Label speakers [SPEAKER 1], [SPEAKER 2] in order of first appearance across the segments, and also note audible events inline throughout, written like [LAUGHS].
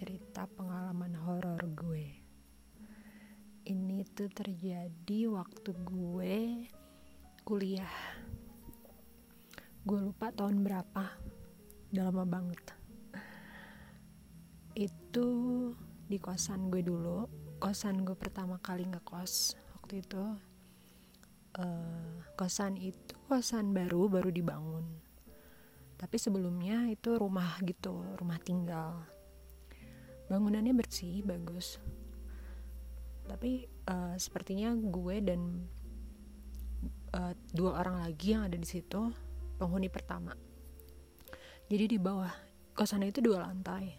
[SPEAKER 1] cerita pengalaman horor gue. Ini tuh terjadi waktu gue kuliah. Gue lupa tahun berapa. Udah lama banget. Itu di kosan gue dulu. Kosan gue pertama kali ngekos waktu itu. Uh, kosan itu kosan baru baru dibangun tapi sebelumnya itu rumah gitu rumah tinggal bangunannya bersih bagus. Tapi uh, sepertinya gue dan uh, dua orang lagi yang ada di situ penghuni pertama. Jadi di bawah kosan itu dua lantai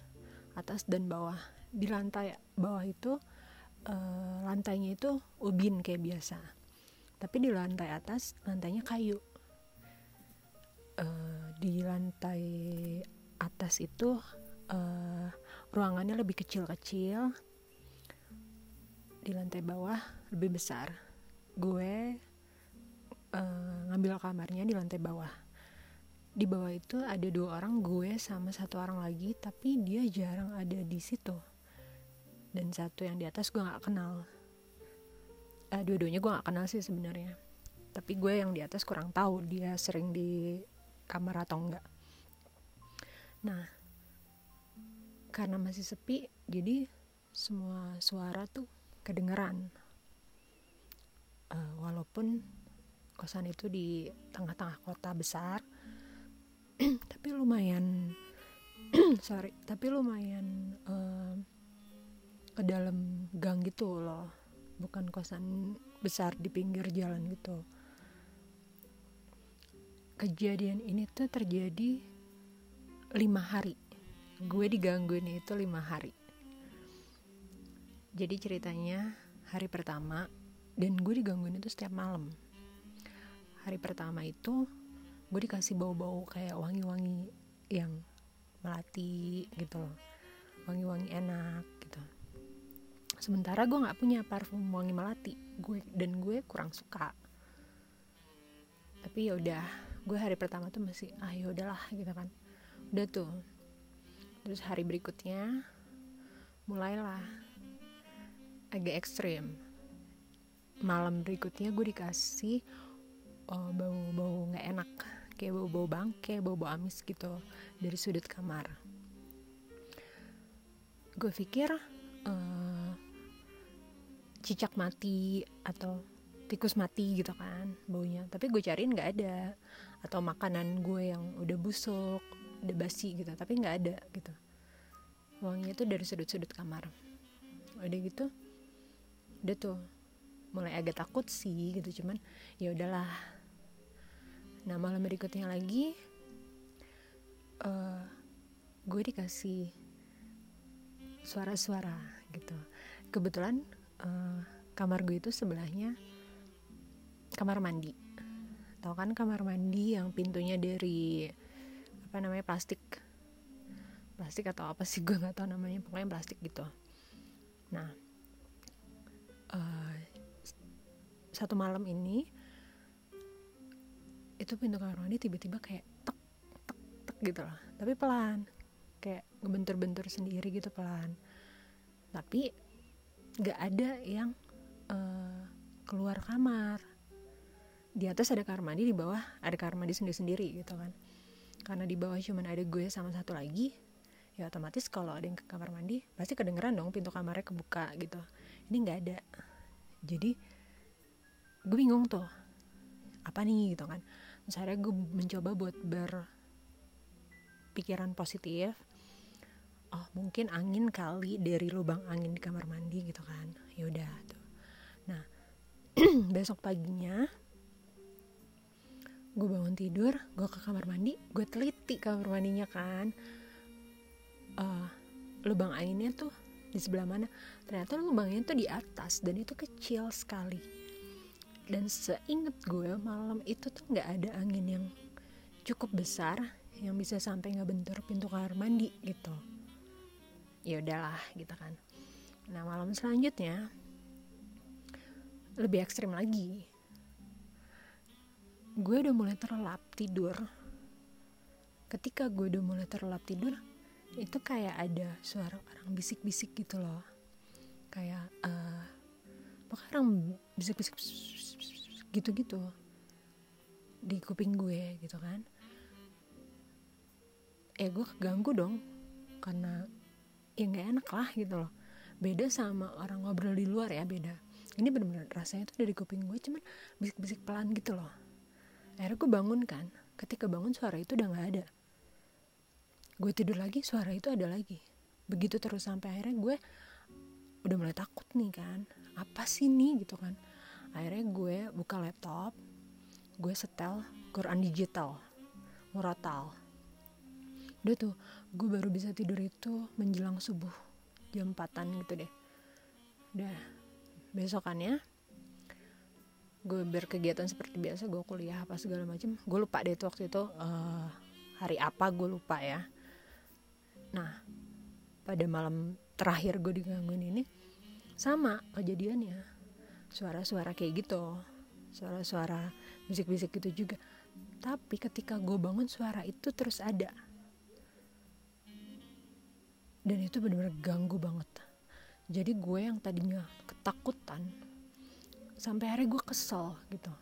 [SPEAKER 1] atas dan bawah. Di lantai bawah itu uh, lantainya itu ubin kayak biasa. Tapi di lantai atas lantainya kayu. Uh, di lantai atas itu uh, ruangannya lebih kecil-kecil. Di lantai bawah lebih besar. Gue uh, ngambil kamarnya di lantai bawah. Di bawah itu ada dua orang gue sama satu orang lagi tapi dia jarang ada di situ. Dan satu yang di atas gue nggak kenal. Uh, dua-duanya gue nggak kenal sih sebenarnya. Tapi gue yang di atas kurang tahu dia sering di kamar atau enggak nah karena masih sepi jadi semua suara tuh kedengeran. Uh, walaupun kosan itu di tengah-tengah kota besar [CLEARS THROAT] tapi lumayan [CLEARS THROAT] sorry tapi lumayan uh, ke dalam gang gitu loh. Bukan kosan besar di pinggir jalan gitu. Kejadian ini tuh terjadi lima hari gue digangguin itu lima hari. Jadi ceritanya hari pertama dan gue digangguin itu setiap malam. Hari pertama itu gue dikasih bau-bau kayak wangi-wangi yang melati gitu loh. Wangi-wangi enak gitu. Sementara gue nggak punya parfum wangi melati. Gue dan gue kurang suka. Tapi ya udah gue hari pertama tuh masih ah ya udahlah gitu kan. Udah tuh terus hari berikutnya mulailah. Agak ekstrim. Malam berikutnya gue dikasih oh, bau-bau nggak enak. Kayak bau-bau bangke bau-bau amis gitu dari sudut kamar. Gue pikir uh, cicak mati atau tikus mati gitu kan baunya. Tapi gue cariin nggak ada. Atau makanan gue yang udah busuk udah basi gitu tapi nggak ada gitu. Wanginya tuh dari sudut-sudut kamar. Udah gitu udah tuh. Mulai agak takut sih gitu cuman ya udahlah. Nah malam berikutnya lagi uh, gue dikasih suara-suara gitu. Kebetulan uh, kamar gue itu sebelahnya kamar mandi. Tahu kan kamar mandi yang pintunya dari apa namanya plastik. Plastik atau apa sih [LAUGHS] gue nggak tahu namanya pokoknya plastik gitu. Nah uh, satu malam ini itu pintu kamar mandi tiba-tiba kayak tek tek tek gitu loh. Tapi pelan kayak ngebentur-bentur sendiri gitu pelan. Tapi nggak ada yang uh, keluar kamar. Di atas ada kamar mandi di bawah ada kamar mandi sendiri sendiri gitu kan karena di bawah cuman ada gue sama satu lagi ya otomatis kalau ada yang ke kamar mandi pasti kedengeran dong pintu kamarnya kebuka gitu. Ini nggak ada. Jadi gue bingung tuh apa nih gitu kan. Terus gue mencoba buat berpikiran positif oh mungkin angin kali dari lubang angin di kamar mandi gitu kan. Yaudah tuh. Nah [CLEARS THROAT] besok paginya gue bangun tidur gue ke kamar mandi gue teliti kamar mandinya kan. Uh, lubang anginnya tuh di sebelah mana? Ternyata lubangnya tuh di atas dan itu kecil sekali. Dan seinget gue malam itu tuh nggak ada angin yang cukup besar yang bisa sampai ngebentur pintu kamar mandi gitu. Ya udahlah gitu kan. Nah malam selanjutnya lebih ekstrim lagi gue udah mulai terlelap tidur. Ketika gue udah mulai terlelap tidur itu kayak ada suara orang bisik-bisik gitu loh. Kayak uh, orang bisik-bisik gitu-gitu di kuping gue gitu kan. Eh gue keganggu dong karena ya nggak enak lah gitu loh. Beda sama orang ngobrol di luar ya beda. Ini bener-bener rasanya tuh dari kuping gue cuman bisik-bisik pelan gitu loh akhirnya gue bangun kan. Ketika bangun suara itu udah nggak ada. Gue tidur lagi suara itu ada lagi. Begitu terus sampai akhirnya gue udah mulai takut nih kan. Apa sih nih gitu kan. Akhirnya gue buka laptop gue setel Quran digital murotal. Udah tuh gue baru bisa tidur itu menjelang subuh jam 4 gitu deh. Udah besokannya gue berkegiatan seperti biasa gue kuliah apa segala macam gue lupa deh itu waktu itu uh, hari apa gue lupa ya. Nah pada malam terakhir gue digangguin ini sama kejadiannya. Suara-suara kayak gitu suara-suara bisik-bisik gitu juga. Tapi ketika gue bangun suara itu terus ada. Dan itu benar-benar ganggu banget. Jadi gue yang tadinya ketakutan sampai hari gue kesel gitu.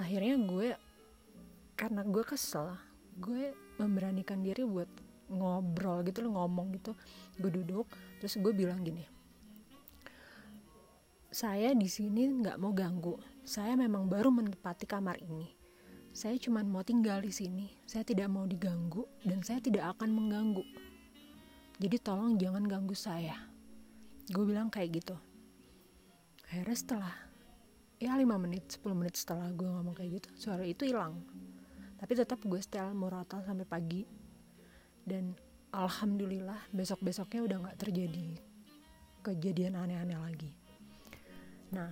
[SPEAKER 1] Akhirnya gue karena gue kesel gue memberanikan diri buat ngobrol gitu loh ngomong gitu. Gue duduk terus gue bilang gini saya di sini nggak mau ganggu. Saya memang baru menempati kamar ini. Saya cuma mau tinggal di sini. Saya tidak mau diganggu dan saya tidak akan mengganggu. Jadi tolong jangan ganggu saya. Gue bilang kayak gitu akhirnya setelah ya 5 menit 10 menit setelah gue ngomong kayak gitu suara itu hilang. Tapi tetap gue setel murotal sampai pagi. Dan alhamdulillah besok besoknya udah nggak terjadi kejadian aneh-aneh lagi. Nah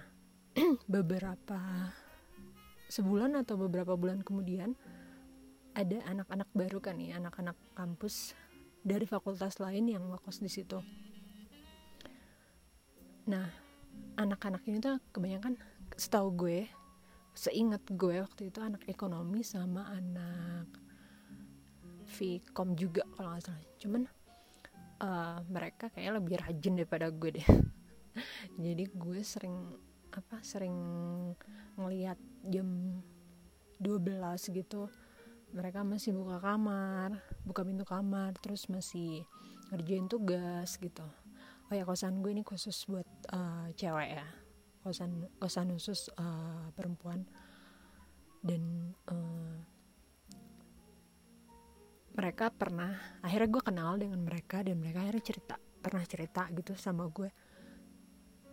[SPEAKER 1] [CLEARS THROAT] beberapa sebulan atau beberapa bulan kemudian ada anak-anak baru kan nih anak-anak kampus dari fakultas lain yang ngekos di situ. Nah anak-anak ini tuh kebanyakan setahu gue seingat gue waktu itu anak ekonomi sama anak Vkom juga kalau nggak salah. Cuman uh, mereka kayak lebih rajin daripada gue deh. [LAUGHS] Jadi gue sering apa sering ngelihat jam 12 gitu mereka masih buka kamar buka pintu kamar terus masih ngerjain tugas gitu oh ya kosan gue ini khusus buat uh, cewek ya. Kosan kosan khusus uh, perempuan. Dan uh, mereka pernah akhirnya gue kenal dengan mereka dan mereka akhirnya cerita pernah cerita gitu sama gue.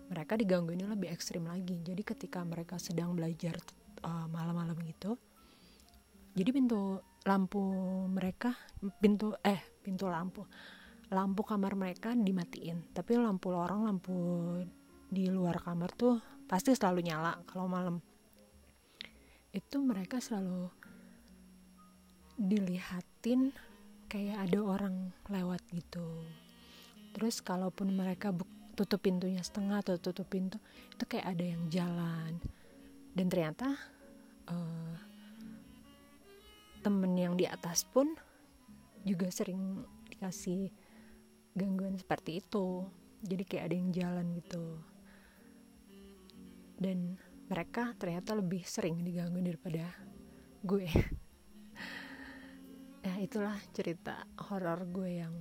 [SPEAKER 1] Mereka digangguinnya lebih ekstrim lagi. Jadi ketika mereka sedang belajar uh, malam-malam gitu jadi pintu lampu mereka pintu eh pintu lampu lampu kamar mereka dimatiin. Tapi lampu lorong lampu di luar kamar tuh pasti selalu nyala kalau malam. Itu mereka selalu dilihatin kayak ada orang lewat gitu. Terus kalaupun mereka tutup pintunya setengah atau tutup pintu itu kayak ada yang jalan. Dan ternyata uh, temen yang di atas pun juga sering dikasih gangguan seperti itu. Jadi kayak ada yang jalan gitu. Dan mereka ternyata lebih sering diganggu daripada gue. [LAUGHS] Ya itulah cerita horor gue yang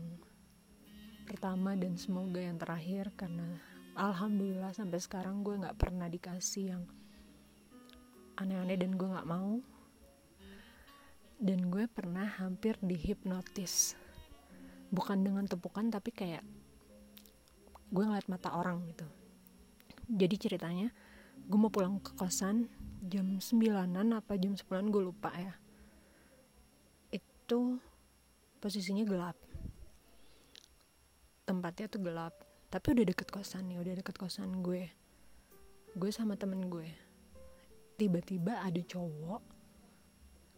[SPEAKER 1] pertama dan semoga yang terakhir karena alhamdulillah sampai sekarang gue nggak pernah dikasih yang aneh-aneh dan gue nggak mau. Dan gue pernah hampir dihipnotis bukan dengan tepukan tapi kayak gue ngeliat mata orang gitu. Jadi ceritanya gue mau pulang ke kosan jam sembilanan apa jam sepuluhan gue lupa ya. Itu posisinya gelap. Tempatnya tuh gelap tapi udah deket kosan nih udah deket kosan gue. Gue sama temen gue. Tiba-tiba ada cowok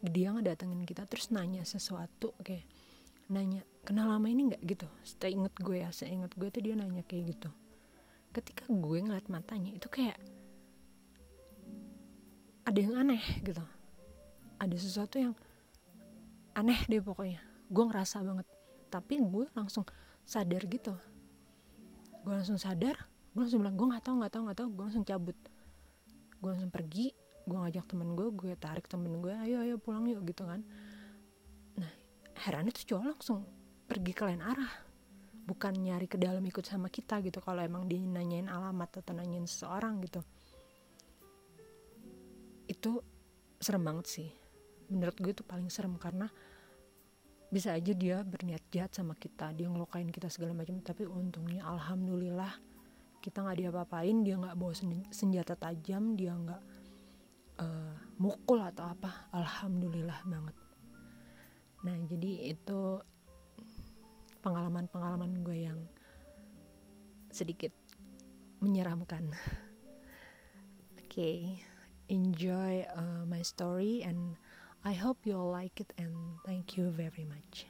[SPEAKER 1] dia ngedatengin kita terus nanya sesuatu kayak nanya kenal lama ini nggak gitu? Saya inget gue ya saya inget gue tuh dia nanya kayak gitu. Ketika gue ngeliat matanya itu kayak ada yang aneh gitu. Ada sesuatu yang aneh deh pokoknya. Gue ngerasa banget. Tapi gue langsung sadar gitu. Gue langsung sadar gue langsung bilang gue nggak tahu nggak tahu nggak tahu. Gue langsung cabut. Gue langsung pergi. Gue ngajak temen gue gue tarik temen gue ayo ayo pulang yuk gitu kan. Nah heran itu cowok langsung pergi ke lain arah. Bukan nyari ke dalam ikut sama kita gitu kalau emang dia nanyain alamat atau nanyain seseorang gitu. Itu serem banget sih. Menurut gue itu paling serem karena bisa aja dia berniat jahat sama kita dia ngelukain kita segala macam tapi untungnya alhamdulillah kita nggak diapa-apain dia nggak bawa senjata tajam dia nggak uh, mukul atau apa. Alhamdulillah banget. Nah jadi itu pengalaman-pengalaman gue yang sedikit menyeramkan [LAUGHS] oke okay. enjoy uh, my story and I hope you'll like it and thank you very much.